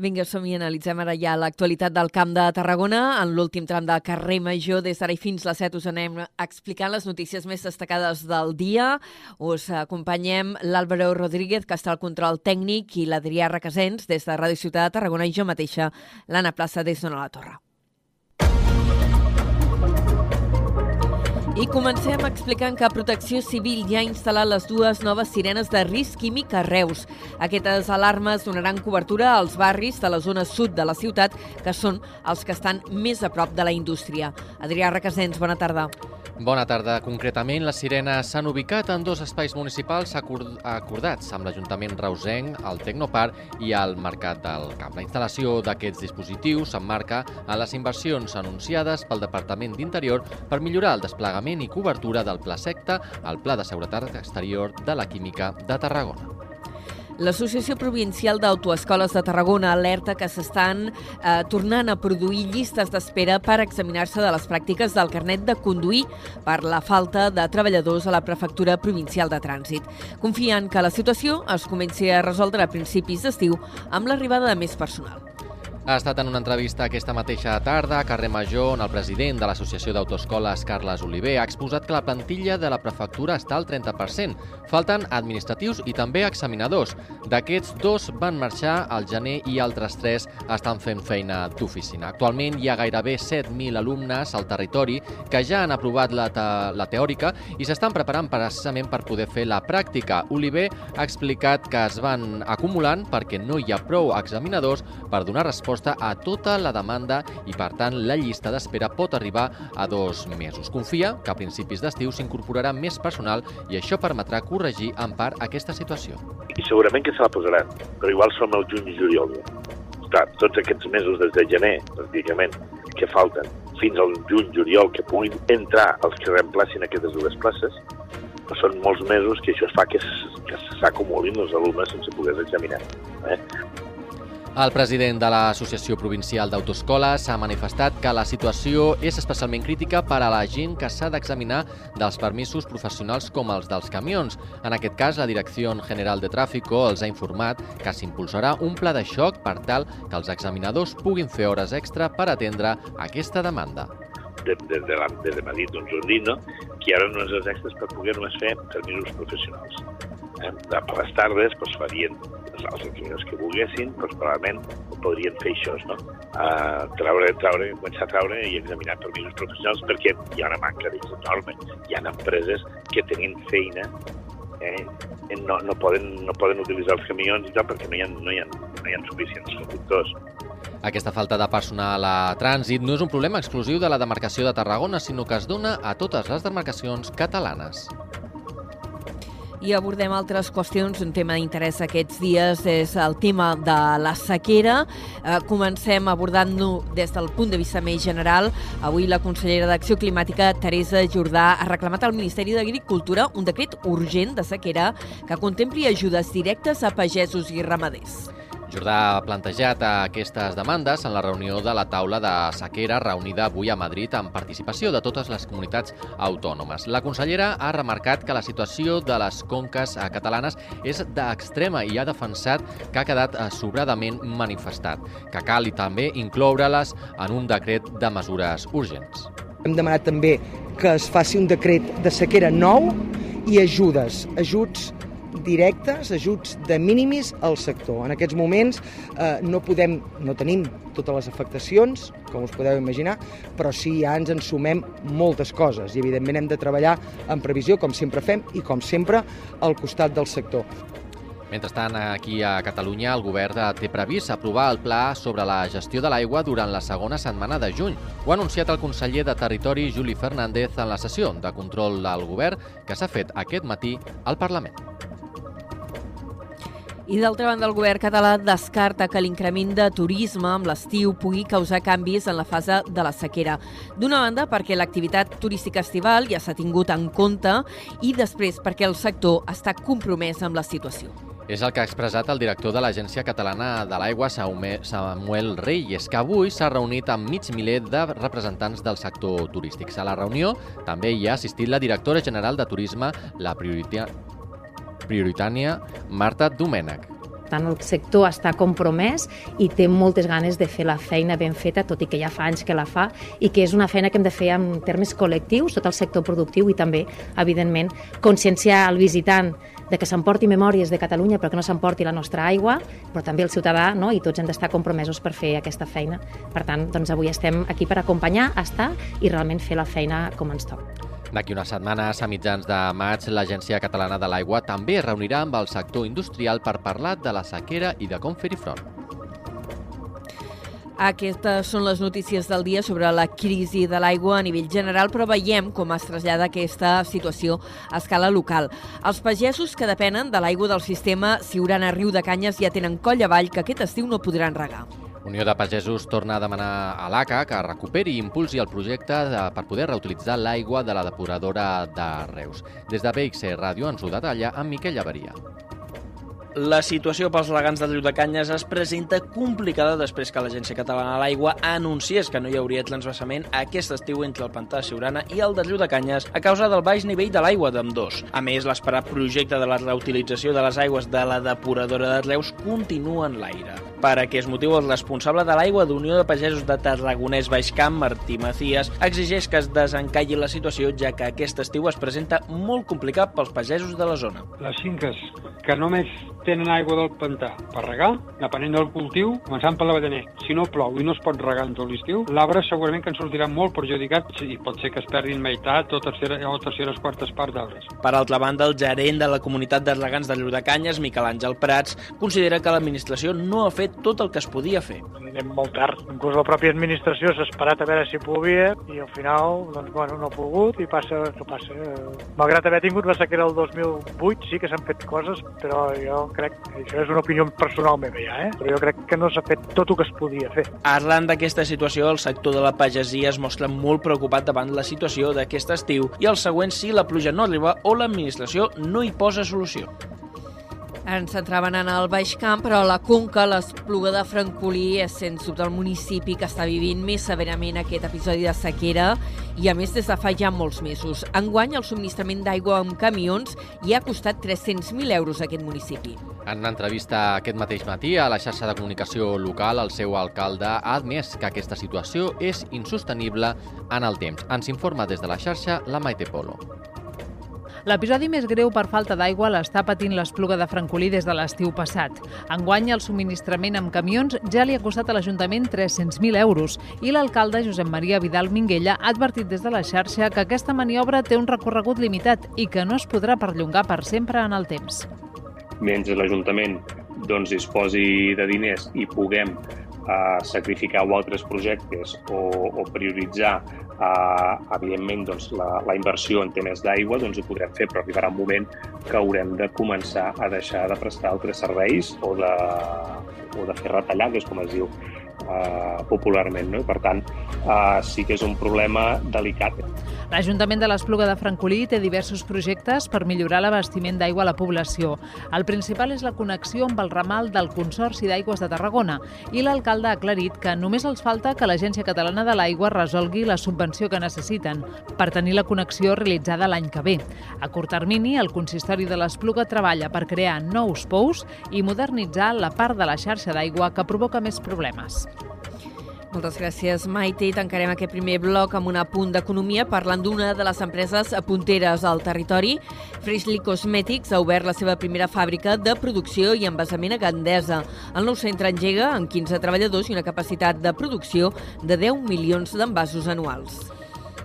Vinga, som-hi, analitzem ara ja l'actualitat del Camp de Tarragona. En l'últim tram de carrer Major, des d'ara i fins les 7, us anem explicant les notícies més destacades del dia. Us acompanyem l'Àlvaro Rodríguez, que està al control tècnic, i l'Adrià Requesens, des de Ràdio Ciutat de Tarragona, i jo mateixa, l'Anna Plaça, des d'Ona la Torre. I comencem explicant que Protecció Civil ja ha instal·lat les dues noves sirenes de risc químic a Reus. Aquestes alarmes donaran cobertura als barris de la zona sud de la ciutat, que són els que estan més a prop de la indústria. Adrià Requesens, bona tarda. Bona tarda. Concretament, les sirenes s'han ubicat en dos espais municipals acordats amb l'Ajuntament reusenc, el Tecnoparc i el Mercat del Camp. La instal·lació d'aquests dispositius s'emmarca en les inversions anunciades pel Departament d'Interior per millorar el desplegament i cobertura del Pla Secta al Pla de Seguretat Exterior de la Química de Tarragona. L'Associació Provincial d'Autoescoles de Tarragona alerta que s'estan eh, tornant a produir llistes d'espera per examinar-se de les pràctiques del carnet de conduir per la falta de treballadors a la Prefectura Provincial de Trànsit. Confien que la situació es comenci a resoldre a principis d'estiu amb l'arribada de més personal. Ha estat en una entrevista aquesta mateixa tarda a Carrer Major on el president de l'Associació d'Autoescoles, Carles Oliver, ha exposat que la plantilla de la prefectura està al 30%. Falten administratius i també examinadors. D'aquests, dos van marxar al gener i altres tres estan fent feina d'oficina. Actualment hi ha gairebé 7.000 alumnes al territori que ja han aprovat la, te la teòrica i s'estan preparant precisament per poder fer la pràctica. Oliver ha explicat que es van acumulant perquè no hi ha prou examinadors per donar resposta resposta a tota la demanda i, per tant, la llista d'espera pot arribar a dos mesos. Confia que a principis d'estiu s'incorporarà més personal i això permetrà corregir en part aquesta situació. I segurament que se la posaran, però igual som el juny i juliol. Clar, tots aquests mesos des de gener, pràcticament, que falten, fins al juny-juliol, que puguin entrar els que reemplacin aquestes dues places, són molts mesos que això es fa que s'acumulin els alumnes sense poder examinar. Eh? El president de l'Associació Provincial d'Autoescoles ha manifestat que la situació és especialment crítica per a la gent que s'ha d'examinar dels permisos professionals com els dels camions. En aquest cas, la Direcció General de Tràfico els ha informat que s'impulsarà un pla de xoc per tal que els examinadors puguin fer hores extra per atendre aquesta demanda des de, de, des de Madrid d'un Jordino, que ara no és extras per poder només fer permisos professionals. Eh? Per les tardes pues, farien els examinadors que volguessin, doncs probablement podrien fer això, no? Uh, traure, traure, començar a traure i examinar permisos professionals perquè hi ha una manca d'ells enorme. Hi ha empreses que tenen feina eh, no, no, poden, no poden utilitzar els camions i tal perquè no hi ha, no hi ha, no hi ha suficients conductors. Aquesta falta de personal a trànsit no és un problema exclusiu de la demarcació de Tarragona, sinó que es dona a totes les demarcacions catalanes i abordem altres qüestions. Un tema d'interès aquests dies és el tema de la sequera. Eh, comencem abordant-lo des del punt de vista més general. Avui la consellera d'Acció Climàtica, Teresa Jordà, ha reclamat al Ministeri d'Agricultura un decret urgent de sequera que contempli ajudes directes a pagesos i ramaders. Jordà ha plantejat aquestes demandes en la reunió de la taula de sequera reunida avui a Madrid amb participació de totes les comunitats autònomes. La consellera ha remarcat que la situació de les conques catalanes és d'extrema i ha defensat que ha quedat sobradament manifestat, que cal i també incloure-les en un decret de mesures urgents. Hem demanat també que es faci un decret de sequera nou i ajudes, ajuts directes, ajuts de mínimis al sector. En aquests moments eh, no podem, no tenim totes les afectacions, com us podeu imaginar, però sí ja ens en sumem moltes coses i evidentment hem de treballar en previsió, com sempre fem, i com sempre al costat del sector. Mentrestant, aquí a Catalunya, el govern té previst aprovar el pla sobre la gestió de l'aigua durant la segona setmana de juny. Ho ha anunciat el conseller de Territori, Juli Fernández, en la sessió de control del govern que s'ha fet aquest matí al Parlament. I d'altra banda, el govern català descarta que l'increment de turisme amb l'estiu pugui causar canvis en la fase de la sequera. D'una banda, perquè l'activitat turística estival ja s'ha tingut en compte i després perquè el sector està compromès amb la situació. És el que ha expressat el director de l'Agència Catalana de l'Aigua, Samuel Rey, i és que avui s'ha reunit amb mig miler de representants del sector turístic. A la reunió també hi ha assistit la directora general de Turisme, la prioritària Marta Domènech. tant, el sector està compromès i té moltes ganes de fer la feina ben feta, tot i que ja fa anys que la fa, i que és una feina que hem de fer en termes col·lectius, tot el sector productiu i també, evidentment, conscienciar el visitant de que s'emporti memòries de Catalunya però que no s'emporti la nostra aigua, però també el ciutadà, no? i tots hem d'estar compromesos per fer aquesta feina. Per tant, doncs avui estem aquí per acompanyar, estar i realment fer la feina com ens toca. D'aquí unes setmanes, a mitjans de maig, l'Agència Catalana de l'Aigua també es reunirà amb el sector industrial per parlar de la sequera i de com fer-hi front. Aquestes són les notícies del dia sobre la crisi de l'aigua a nivell general, però veiem com es trasllada aquesta situació a escala local. Els pagesos que depenen de l'aigua del sistema Siurana Riu de Canyes ja tenen coll avall que aquest estiu no podran regar. Unió de Pagesos torna a demanar a l'ACA que recuperi i impulsi el projecte de, per poder reutilitzar l'aigua de la depuradora de Reus. Des de BXC Ràdio ens ho detalla amb Miquel Llavaria. La situació pels regants de Canyes es presenta complicada després que l'Agència Catalana de l'Aigua anunciés que no hi hauria transvasament aquest estiu entre el pantà de Siurana i el de Canyes a causa del baix nivell de l'aigua d'amb dos. A més, l'esperat projecte de la reutilització de les aigües de la depuradora de Reus continua en l'aire. Per aquest motiu, el responsable de l'aigua d'Unió de Pagesos de Tarragonès Baixcamp, Martí Macías, exigeix que es desencalli la situació, ja que aquest estiu es presenta molt complicat pels pagesos de la zona. Les finques que només tenen aigua del pantà per regar, depenent del cultiu, començant per l'avellaner. Si no plou i no es pot regar en tot l'estiu, l'arbre segurament que en sortirà molt perjudicat i pot ser que es perdin meitat o, tercera, o terceres quartes parts d'arbres. Per altra banda, el gerent de la comunitat de regants de Llordacanyes, Miquel Àngel Prats, considera que l'administració no ha fet tot el que es podia fer. Anem molt tard. Inclús la pròpia administració s'ha esperat a veure si podia i al final doncs, bueno, no ha pogut i passa que passa. Malgrat haver tingut la sequera el 2008, sí que s'han fet coses, però jo crec, això és una opinió personal meva ja, eh? però jo crec que no s'ha fet tot el que es podia fer. Arran d'aquesta situació, el sector de la pagesia es mostra molt preocupat davant la situació d'aquest estiu i el següent si la pluja no arriba o l'administració no hi posa solució. Ens centraven en el Baix Camp, però la Conca, l'Espluga de Francolí, és sens dubte el municipi que està vivint més severament aquest episodi de sequera i, a més, des de fa ja molts mesos. Enguany, el subministrament d'aigua amb camions hi ha costat 300.000 euros a aquest municipi. En una entrevista aquest mateix matí a la xarxa de comunicació local, el seu alcalde ha admès que aquesta situació és insostenible en el temps. Ens informa des de la xarxa la Maite Polo. L'episodi més greu per falta d'aigua l'està patint l'Espluga de Francolí des de l'estiu passat. Enguany, el subministrament amb camions ja li ha costat a l'Ajuntament 300.000 euros i l'alcalde Josep Maria Vidal Minguella ha advertit des de la xarxa que aquesta maniobra té un recorregut limitat i que no es podrà perllongar per sempre en el temps. Mentre l'Ajuntament doncs, disposi de diners i puguem a sacrificar o altres projectes o, o prioritzar eh, evidentment doncs, la, la inversió en temes d'aigua doncs ho podrem fer, però arribarà un moment que haurem de començar a deixar de prestar altres serveis o de, o de fer retallades, com es diu eh, popularment. No? I, per tant, eh, sí que és un problema delicat. L'Ajuntament de l'Espluga de Francolí té diversos projectes per millorar l'abastiment d'aigua a la població. El principal és la connexió amb el ramal del Consorci d'Aigües de Tarragona i l'alcalde ha aclarit que només els falta que l'Agència Catalana de l'Aigua resolgui la subvenció que necessiten per tenir la connexió realitzada l'any que ve. A curt termini, el consistori de l'Espluga treballa per crear nous pous i modernitzar la part de la xarxa d'aigua que provoca més problemes. Moltes gràcies, Maite. I tancarem aquest primer bloc amb un apunt d'economia parlant d'una de les empreses punteres al territori. Freshly Cosmetics ha obert la seva primera fàbrica de producció i envasament a Gandesa. El nou centre engega amb 15 treballadors i una capacitat de producció de 10 milions d'envasos anuals.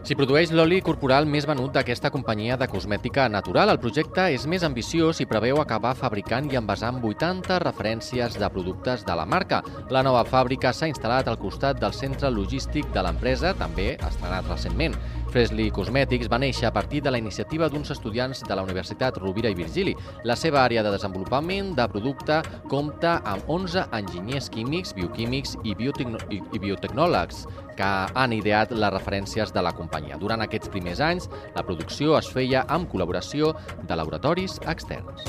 S'hi produeix l'oli corporal més venut d'aquesta companyia de cosmètica natural. El projecte és més ambiciós i preveu acabar fabricant i envasant 80 referències de productes de la marca. La nova fàbrica s'ha instal·lat al costat del centre logístic de l'empresa, també estrenat recentment. Fresley Cosmetics va néixer a partir de la iniciativa d'uns estudiants de la Universitat Rovira i Virgili. La seva àrea de desenvolupament de producte compta amb 11 enginyers químics, bioquímics i, biotecno i, i biotecnòlegs que han ideat les referències de la companyia. Durant aquests primers anys, la producció es feia amb col·laboració de laboratoris externs.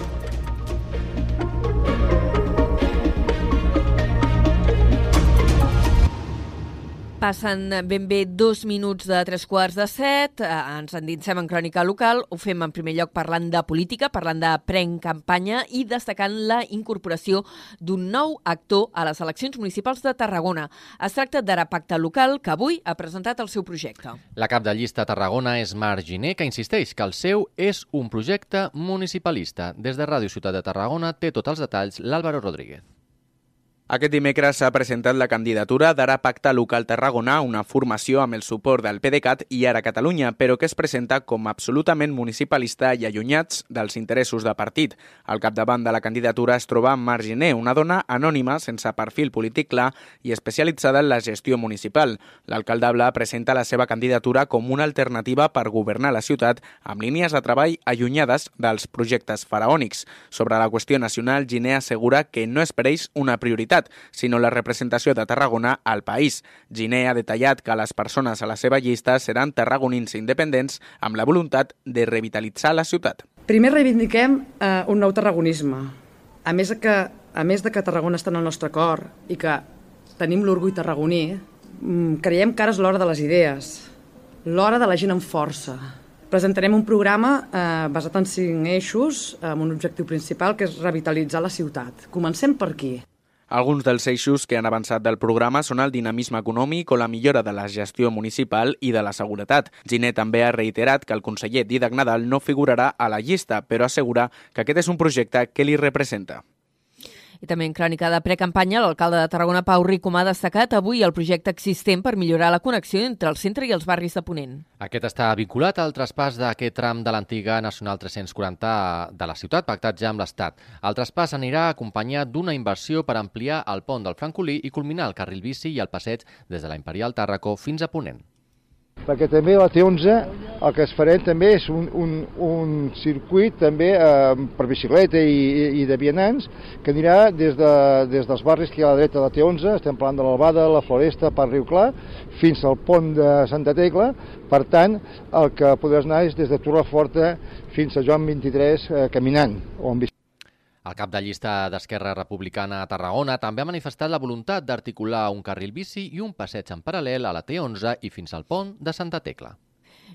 Passen ben bé dos minuts de tres quarts de set, eh, ens endinsem en crònica local, ho fem en primer lloc parlant de política, parlant de prenc-campanya i destacant la incorporació d'un nou actor a les eleccions municipals de Tarragona. Es tracta d'Ara Pacte Local, que avui ha presentat el seu projecte. La cap de llista a Tarragona és Marc Giner, que insisteix que el seu és un projecte municipalista. Des de Ràdio Ciutat de Tarragona té tots els detalls l'Àlvaro Rodríguez. Aquest dimecres s'ha presentat la candidatura d'Ara Pacte Local Tarragona, una formació amb el suport del PDeCAT i Ara Catalunya, però que es presenta com absolutament municipalista i allunyats dels interessos de partit. Al capdavant de la candidatura es troba Marginé, una dona anònima, sense perfil polític clar i especialitzada en la gestió municipal. L'alcaldable presenta la seva candidatura com una alternativa per governar la ciutat amb línies de treball allunyades dels projectes faraònics. Sobre la qüestió nacional, Giné assegura que no és per ells una prioritat ciutat, sinó la representació de Tarragona al país. Giné ha detallat que les persones a la seva llista seran tarragonins independents amb la voluntat de revitalitzar la ciutat. Primer reivindiquem eh, un nou tarragonisme. A més, que, a més de que Tarragona està en el nostre cor i que tenim l'orgull tarragoní, mm, creiem que ara és l'hora de les idees, l'hora de la gent amb força. Presentarem un programa eh, basat en cinc eixos amb un objectiu principal que és revitalitzar la ciutat. Comencem per aquí. Alguns dels eixos que han avançat del programa són el dinamisme econòmic o la millora de la gestió municipal i de la seguretat. Giné també ha reiterat que el conseller Didac Nadal no figurarà a la llista, però assegura que aquest és un projecte que li representa. I també en crònica de precampanya, l'alcalde de Tarragona, Pau Ricom, ha destacat avui el projecte existent per millorar la connexió entre el centre i els barris de Ponent. Aquest està vinculat al traspàs d'aquest tram de l'antiga Nacional 340 de la ciutat, pactat ja amb l'Estat. El traspàs anirà acompanyat d'una inversió per ampliar el pont del Francolí i culminar el carril bici i el passeig des de la Imperial Tàrraco fins a Ponent perquè també la T11 el que es farem també és un, un, un circuit també eh, per bicicleta i, i de vianants que anirà des, de, des dels barris que hi ha a la dreta de la T11, estem parlant de l'Albada, la Floresta, per Riu Clar, fins al pont de Santa Tecla, per tant el que podràs anar és des de Torreforta fins a Joan 23 eh, caminant o amb bicicleta. El cap de llista d'Esquerra Republicana a Tarragona també ha manifestat la voluntat d'articular un carril bici i un passeig en paral·lel a la T11 i fins al pont de Santa Tecla.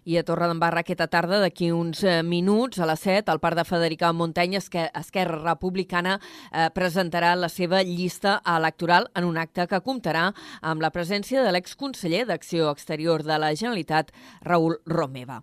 I a Torredembarra aquesta tarda, d'aquí uns eh, minuts, a les 7, al Parc de Federica Muntanyes, que Esquerra Republicana eh, presentarà la seva llista electoral en un acte que comptarà amb la presència de l'exconseller d'Acció Exterior de la Generalitat, Raül Romeva.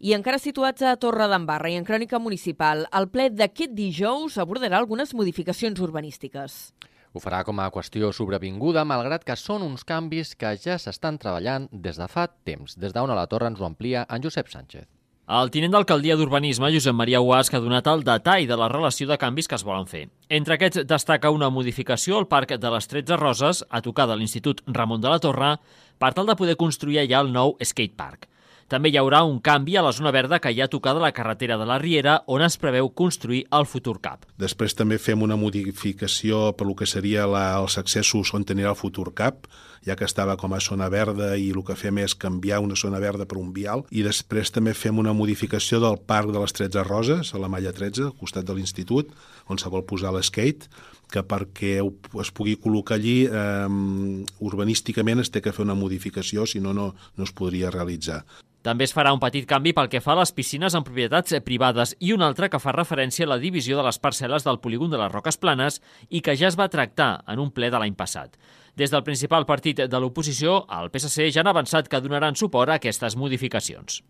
I encara situats a Torredembarra i en crònica municipal, el ple d'aquest dijous abordarà algunes modificacions urbanístiques. Ho farà com a qüestió sobrevinguda, malgrat que són uns canvis que ja s'estan treballant des de fa temps. Des d'on a la torre ens ho amplia en Josep Sánchez. El tinent d'alcaldia d'Urbanisme, Josep Maria Uasc, ha donat el detall de la relació de canvis que es volen fer. Entre aquests destaca una modificació al Parc de les 13 Roses, a tocar de l'Institut Ramon de la Torre, per tal de poder construir allà el nou skatepark. També hi haurà un canvi a la zona verda que hi ha tocada la carretera de la Riera, on es preveu construir el futur CAP. Després també fem una modificació per lo que seria la, els accessos on tenia el futur CAP, ja que estava com a zona verda i el que fem és canviar una zona verda per un vial. I després també fem una modificació del Parc de les 13 Roses, a la Malla 13, al costat de l'institut, on se vol posar l'skate, que perquè es pugui col·locar allí eh, urbanísticament es té que fer una modificació, si no, no, no es podria realitzar. També es farà un petit canvi pel que fa a les piscines en propietats privades i un altre que fa referència a la divisió de les parcel·les del polígon de les Roques Planes i que ja es va tractar en un ple de l'any passat. Des del principal partit de l'oposició, el PSC ja han avançat que donaran suport a aquestes modificacions.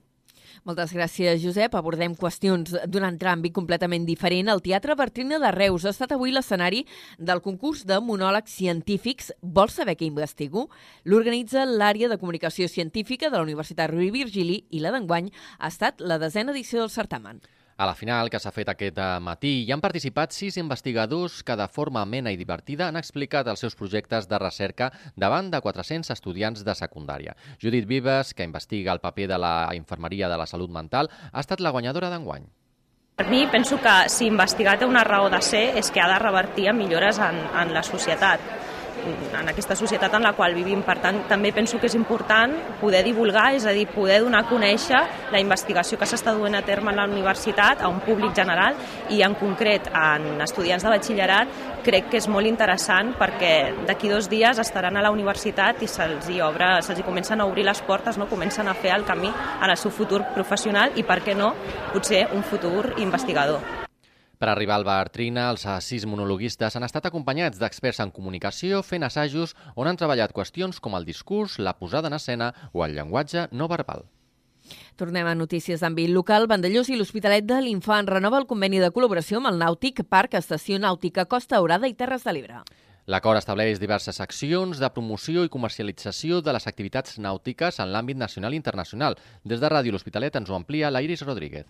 Moltes gràcies, Josep. Abordem qüestions d'un altre àmbit completament diferent. El Teatre Bertrina de Reus ha estat avui l'escenari del concurs de monòlegs científics Vols saber què investigo? L'organitza l'àrea de comunicació científica de la Universitat Rovira Virgili i la d'enguany ha estat la desena edició del certamen. A la final, que s'ha fet aquest eh, matí, hi han participat sis investigadors que de forma amena i divertida han explicat els seus projectes de recerca davant de 400 estudiants de secundària. Judit Vives, que investiga el paper de la infermeria de la salut mental, ha estat la guanyadora d'enguany. Per mi, penso que si investigar té una raó de ser és que ha de revertir en millores en, en la societat en aquesta societat en la qual vivim. Per tant, també penso que és important poder divulgar, és a dir, poder donar a conèixer la investigació que s'està duent a terme en la universitat a un públic general i en concret en estudiants de batxillerat crec que és molt interessant perquè d'aquí dos dies estaran a la universitat i se'ls hi, obre, se'ls hi comencen a obrir les portes, no? comencen a fer el camí en el seu futur professional i, per què no, potser un futur investigador. Per arribar al bar Trina, els sis monologuistes han estat acompanyats d'experts en comunicació fent assajos on han treballat qüestions com el discurs, la posada en escena o el llenguatge no verbal. Tornem a notícies d'àmbit local. Vandellós i l'Hospitalet de l'Infant renova el conveni de col·laboració amb el Nàutic Parc Estació Nàutica Costa Daurada i Terres de l'Ebre. L'acord estableix diverses accions de promoció i comercialització de les activitats nàutiques en l'àmbit nacional i internacional. Des de Ràdio L'Hospitalet ens ho amplia la Iris Rodríguez.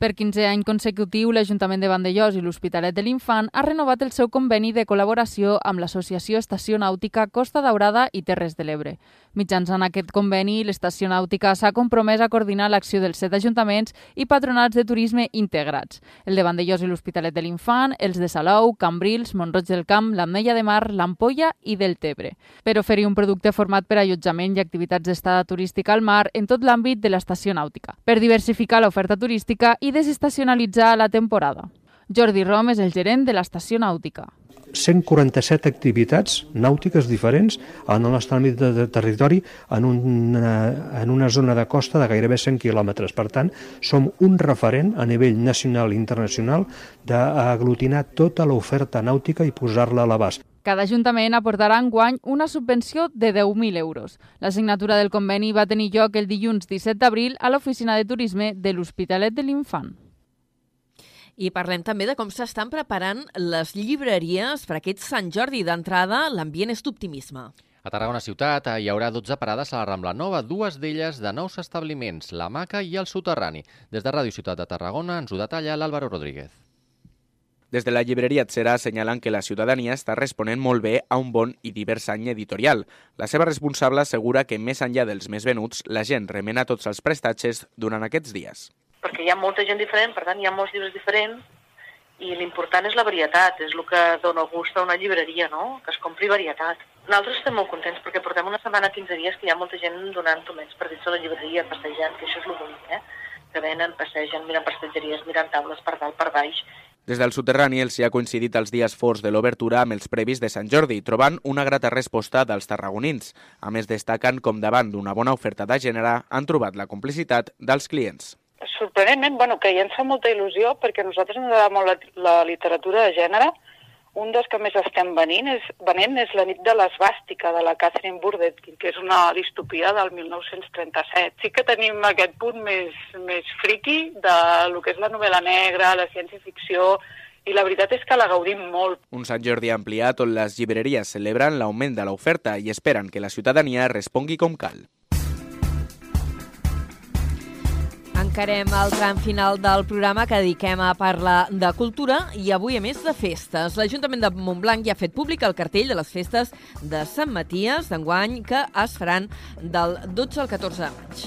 Per 15 any consecutiu, l'Ajuntament de Vandellós i l'Hospitalet de l'Infant ha renovat el seu conveni de col·laboració amb l'Associació Estació Nàutica Costa Daurada i Terres de l'Ebre. Mitjançant aquest conveni, l'Estació Nàutica s'ha compromès a coordinar l'acció dels set ajuntaments i patronats de turisme integrats, el de Vandellós i l'Hospitalet de l'Infant, els de Salou, Cambrils, Montroig del Camp, l'Ametlla de Mar, l'Ampolla i del Tebre, per oferir un producte format per allotjament i activitats d'estada turística al mar en tot l'àmbit de l'estació nàutica, per diversificar l'oferta turística i desestacionalitzar la temporada. Jordi Rom és el gerent de l'estació nàutica. 147 activitats nàutiques diferents en el nostre àmbit de, territori en una, en una zona de costa de gairebé 100 quilòmetres. Per tant, som un referent a nivell nacional i internacional d'aglutinar tota l'oferta nàutica i posar-la a l'abast. Cada ajuntament aportarà en guany una subvenció de 10.000 euros. La signatura del conveni va tenir lloc el dilluns 17 d'abril a l'Oficina de Turisme de l'Hospitalet de l'Infant. I parlem també de com s'estan preparant les llibreries per aquest Sant Jordi. D'entrada, l'ambient és d'optimisme. A Tarragona Ciutat hi haurà 12 parades a la Rambla Nova, dues d'elles de nous establiments, la Maca i el Soterrani. Des de Ràdio Ciutat de Tarragona ens ho detalla l'Àlvaro Rodríguez. Des de la llibreria Tserà assenyalen que la ciutadania està responent molt bé a un bon i divers any editorial. La seva responsable assegura que més enllà dels més venuts, la gent remena tots els prestatges durant aquests dies perquè hi ha molta gent diferent, per tant hi ha molts llibres diferents, i l'important és la varietat, és el que dona gust a una llibreria, no? que es compri varietat. Nosaltres estem molt contents perquè portem una setmana, 15 dies, que hi ha molta gent donant tomets per dins de la llibreria, passejant, que això és el bonic, eh? que venen, passegen, miren prestatgeries, miren taules per dalt, per baix. Des del soterrani els hi ha coincidit els dies forts de l'obertura amb els previs de Sant Jordi, trobant una grata resposta dels tarragonins. A més, destaquen com davant d'una bona oferta de gènere han trobat la complicitat dels clients sorprenentment, bueno, que ja ens fa molta il·lusió perquè nosaltres ens agrada molt la, la literatura de gènere. Un dels que més estem venint és, venent és La nit de l'esbàstica, de la Catherine Burdett, que és una distopia del 1937. Sí que tenim aquest punt més, més friqui de lo que és la novel·la negra, la ciència-ficció, i la veritat és que la gaudim molt. Un Sant Jordi ampliat on les llibreries celebren l'augment de l'oferta i esperen que la ciutadania respongui com cal. Encarem el tram final del programa que dediquem a parlar de cultura i avui a més de festes. L'Ajuntament de Montblanc ja ha fet públic el cartell de les festes de Sant Maties d'enguany que es faran del 12 al 14 de maig.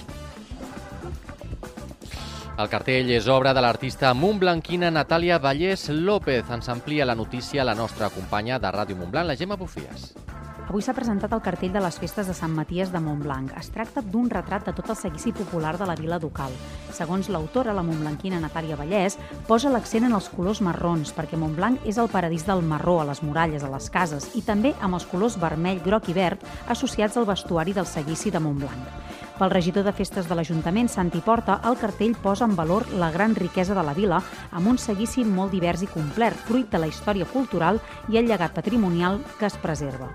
El cartell és obra de l'artista montblanquina Natàlia Vallès López. Ens amplia la notícia la nostra companya de Ràdio Montblanc, la Gemma Bufies. Avui s'ha presentat el cartell de les festes de Sant Maties de Montblanc. Es tracta d'un retrat de tot el seguici popular de la vila ducal. Segons l'autora, la montblanquina Natàlia Vallès, posa l'accent en els colors marrons, perquè Montblanc és el paradís del marró a les muralles, a les cases, i també amb els colors vermell, groc i verd associats al vestuari del seguici de Montblanc. Pel regidor de festes de l'Ajuntament, Santi Porta, el cartell posa en valor la gran riquesa de la vila amb un seguici molt divers i complet, fruit de la història cultural i el llegat patrimonial que es preserva.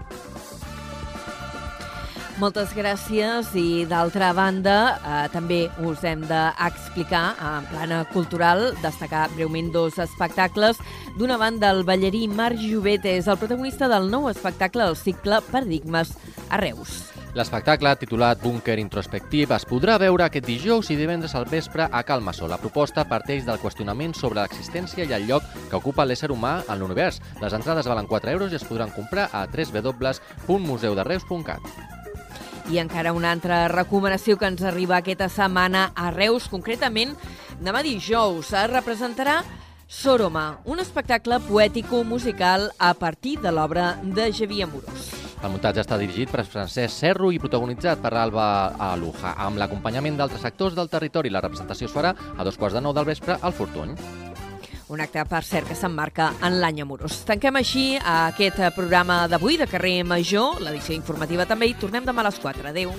Moltes gràcies i d'altra banda eh, també us hem d'explicar en plana cultural, destacar breument dos espectacles. D'una banda, el ballarí Marc Jovet és el protagonista del nou espectacle del cicle Paradigmes a Reus. L'espectacle, titulat Búnquer Introspectiv, es podrà veure aquest dijous i divendres al vespre a Calmassó. La proposta parteix del qüestionament sobre l'existència i el lloc que ocupa l'ésser humà en l'univers. Les entrades valen 4 euros i es podran comprar a www.museudereus.cat. I encara una altra recomanació que ens arriba aquesta setmana a Reus, concretament demà dijous, es representarà Soroma, un espectacle poètico-musical a partir de l'obra de Xavier Amorós. El muntatge està dirigit per Francesc Serro i protagonitzat per Alba Aluja, amb l'acompanyament d'altres actors del territori. La representació es farà a dos quarts de nou del vespre al Fortuny. Un acte, per cert, que s'emmarca en l'any amorós. Tanquem així aquest programa d'avui de Carrer Major, l'edició informativa també, i tornem demà a les 4. Adéu.